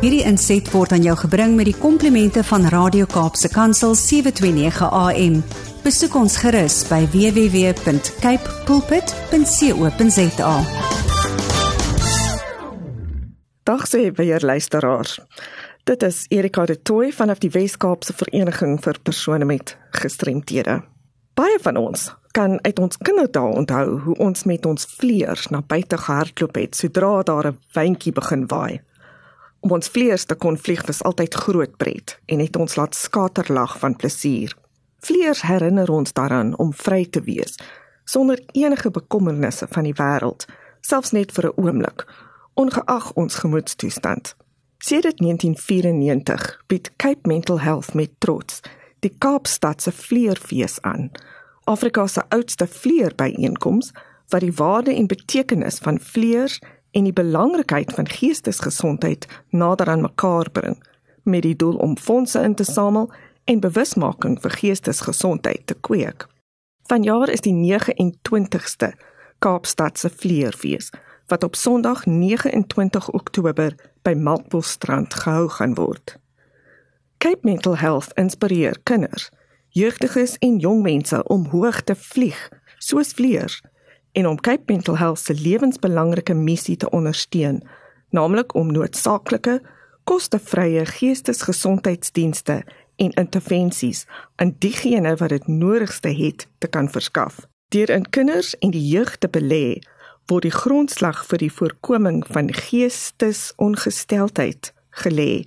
Hierdie inset word aan jou gebring met die komplimente van Radio Kaapse Kansel 729 AM. Besoek ons gerus by www.cape pulpit.co.za. Dag sê weer luisteraars. Dit is Erika de Tooy vanaf die Wes-Kaapse Vereniging vir persone met gestremthede. Baie van ons kan uit ons kinderdae onthou hoe ons met ons vleiers na buite gehardloop het sodra daar 'n windjie begin waai. Om ons vleiers te kon vlieg was altyd groot pret en het ons laat skaterlag van plesier. Vleiers herinner ons daaraan om vry te wees sonder enige bekommernisse van die wêreld, selfs net vir 'n oomblik, ongeag ons gemoedstoestand. Sedert 1994 bied Cape Mental Health met trots die Kaapstad se vleierfees aan Afrika se oudste vleerbyeenkoms wat die waarde en betekenis van vleers en die belangrikheid van geestesgesondheid nader aan mekaar bring met die doel om fondse in te samel en bewusmaking vir geestesgesondheid te kweek. Vanjaar is die 29ste Kaapstad se vleerfees wat op Sondag 29 Oktober by Melkbosstrand gehou gaan word. Cape Mental Health inspireer kinders jeugdiges en jong mense om hoog te vlieg soos vleiers en om Cape Mental Health se lewensbelangrike missie te ondersteun, naamlik om noodsaaklike, kostevrye geestesgesondheidsdienste en intervensies aan diegene wat dit nodigste het te kan verskaf. Deur in kinders en die jeug te belê, word die grondslag vir die voorkoming van geestesongesteldheid gelê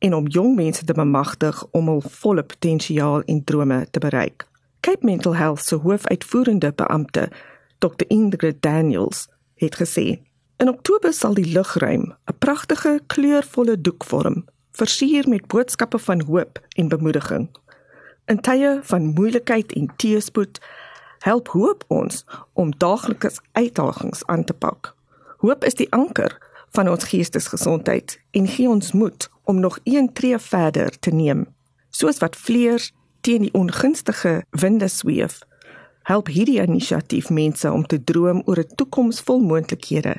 en om jong mense te bemagtig om hul volle potensiaal en drome te bereik. Cape Mental Health se hoofuitvoerende beampte, Dr. Ingrid Daniels, het gesê: "In Oktober sal die lugruim 'n pragtige kleurvolle doek vorm, versier met boodskappe van hoop en bemoediging. In tye van moeilikheid en teëspoed, help hoop ons om daaglikse uitdagings aan te pak. Hoop is die anker van ons geestesgesondheid en gee ons moed om nog een tree verder te neem. Soos wat vleiers teen die ongunstige winde sweef, help hierdie inisiatief mense om te droom oor 'n toekoms vol moontlikhede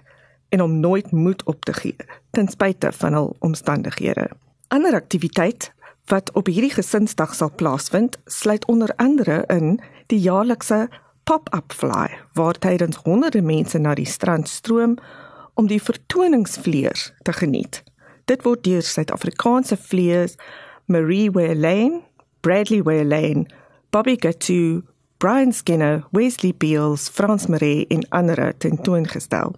en om nooit moed op te gee ten spyte van al omstandighede. Ander aktiwiteit wat op hierdie gesinsdag sal plaasvind, sluit onder andere in die jaarlikse pop-up fly waar tydens honderde mense na die strand stroom om die vertoningsvleiers te geniet. Dit word deur Suid-Afrikaanse vleiers Marie Wayne, Bradley Wayne, Bobby Gatu, Brian Skinner, Wesley Beals, Frans Maree en ander tentoongestel.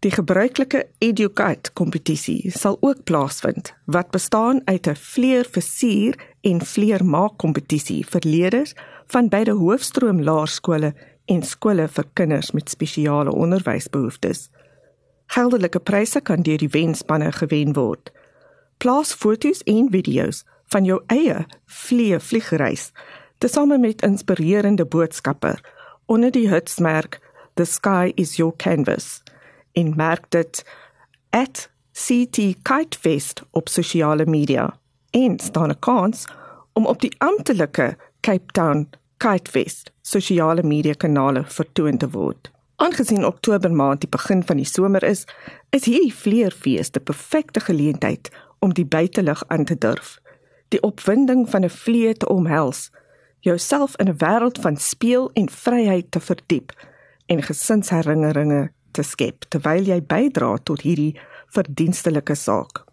Die gebruikelike Educate kompetisie sal ook plaasvind wat bestaan uit 'n vleier versier en vleier maak kompetisie vir leerders van beide hoofstroom laerskole en skole vir kinders met spesiale onderwysbehoeftes. Geldelike pryse kan deur die wenspanne gewen word. Plaas foto's en video's van jou eie vliee vliegreis, tesame met inspirerende boodskappe onder die hitsmerk The Sky is Your Canvas en merk dit @ctkitefest op sosiale media. En staan 'n kans om op die amptelike Cape Town Kitefest sosiale media kanale vertoon te word. Aangesien Oktober maand die begin van die somer is, is hierdie vleerfees die perfekte geleentheid om die buitelug aan te durf. Die opwinding van 'n vlee te omhels, jouself in 'n wêreld van speel en vryheid te verdiep en gesinsherinneringe te skep terwyl jy bydra tot hierdie verdienstelike saak.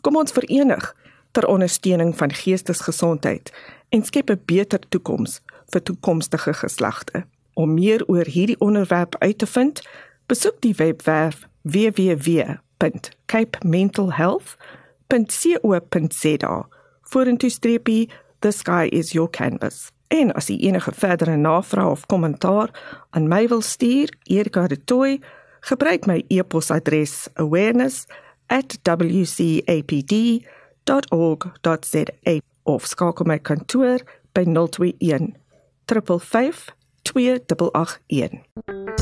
Kom ons verenig ter ondersteuning van geestesgesondheid en skep 'n beter toekoms vir toekomstige geslagte. Om meer oor hierdie onderwerp uit te vind, besoek die webwerf www.capementalhealth.co.za. Vorentoe streepie the sky is your canvas. En as jy enige verdere navrae of kommentaar aan my wil stuur, Erika de Tooy, gebruik my e-posadres awareness@wcapd.org.za of skakel my kantoor by 021 355 2881.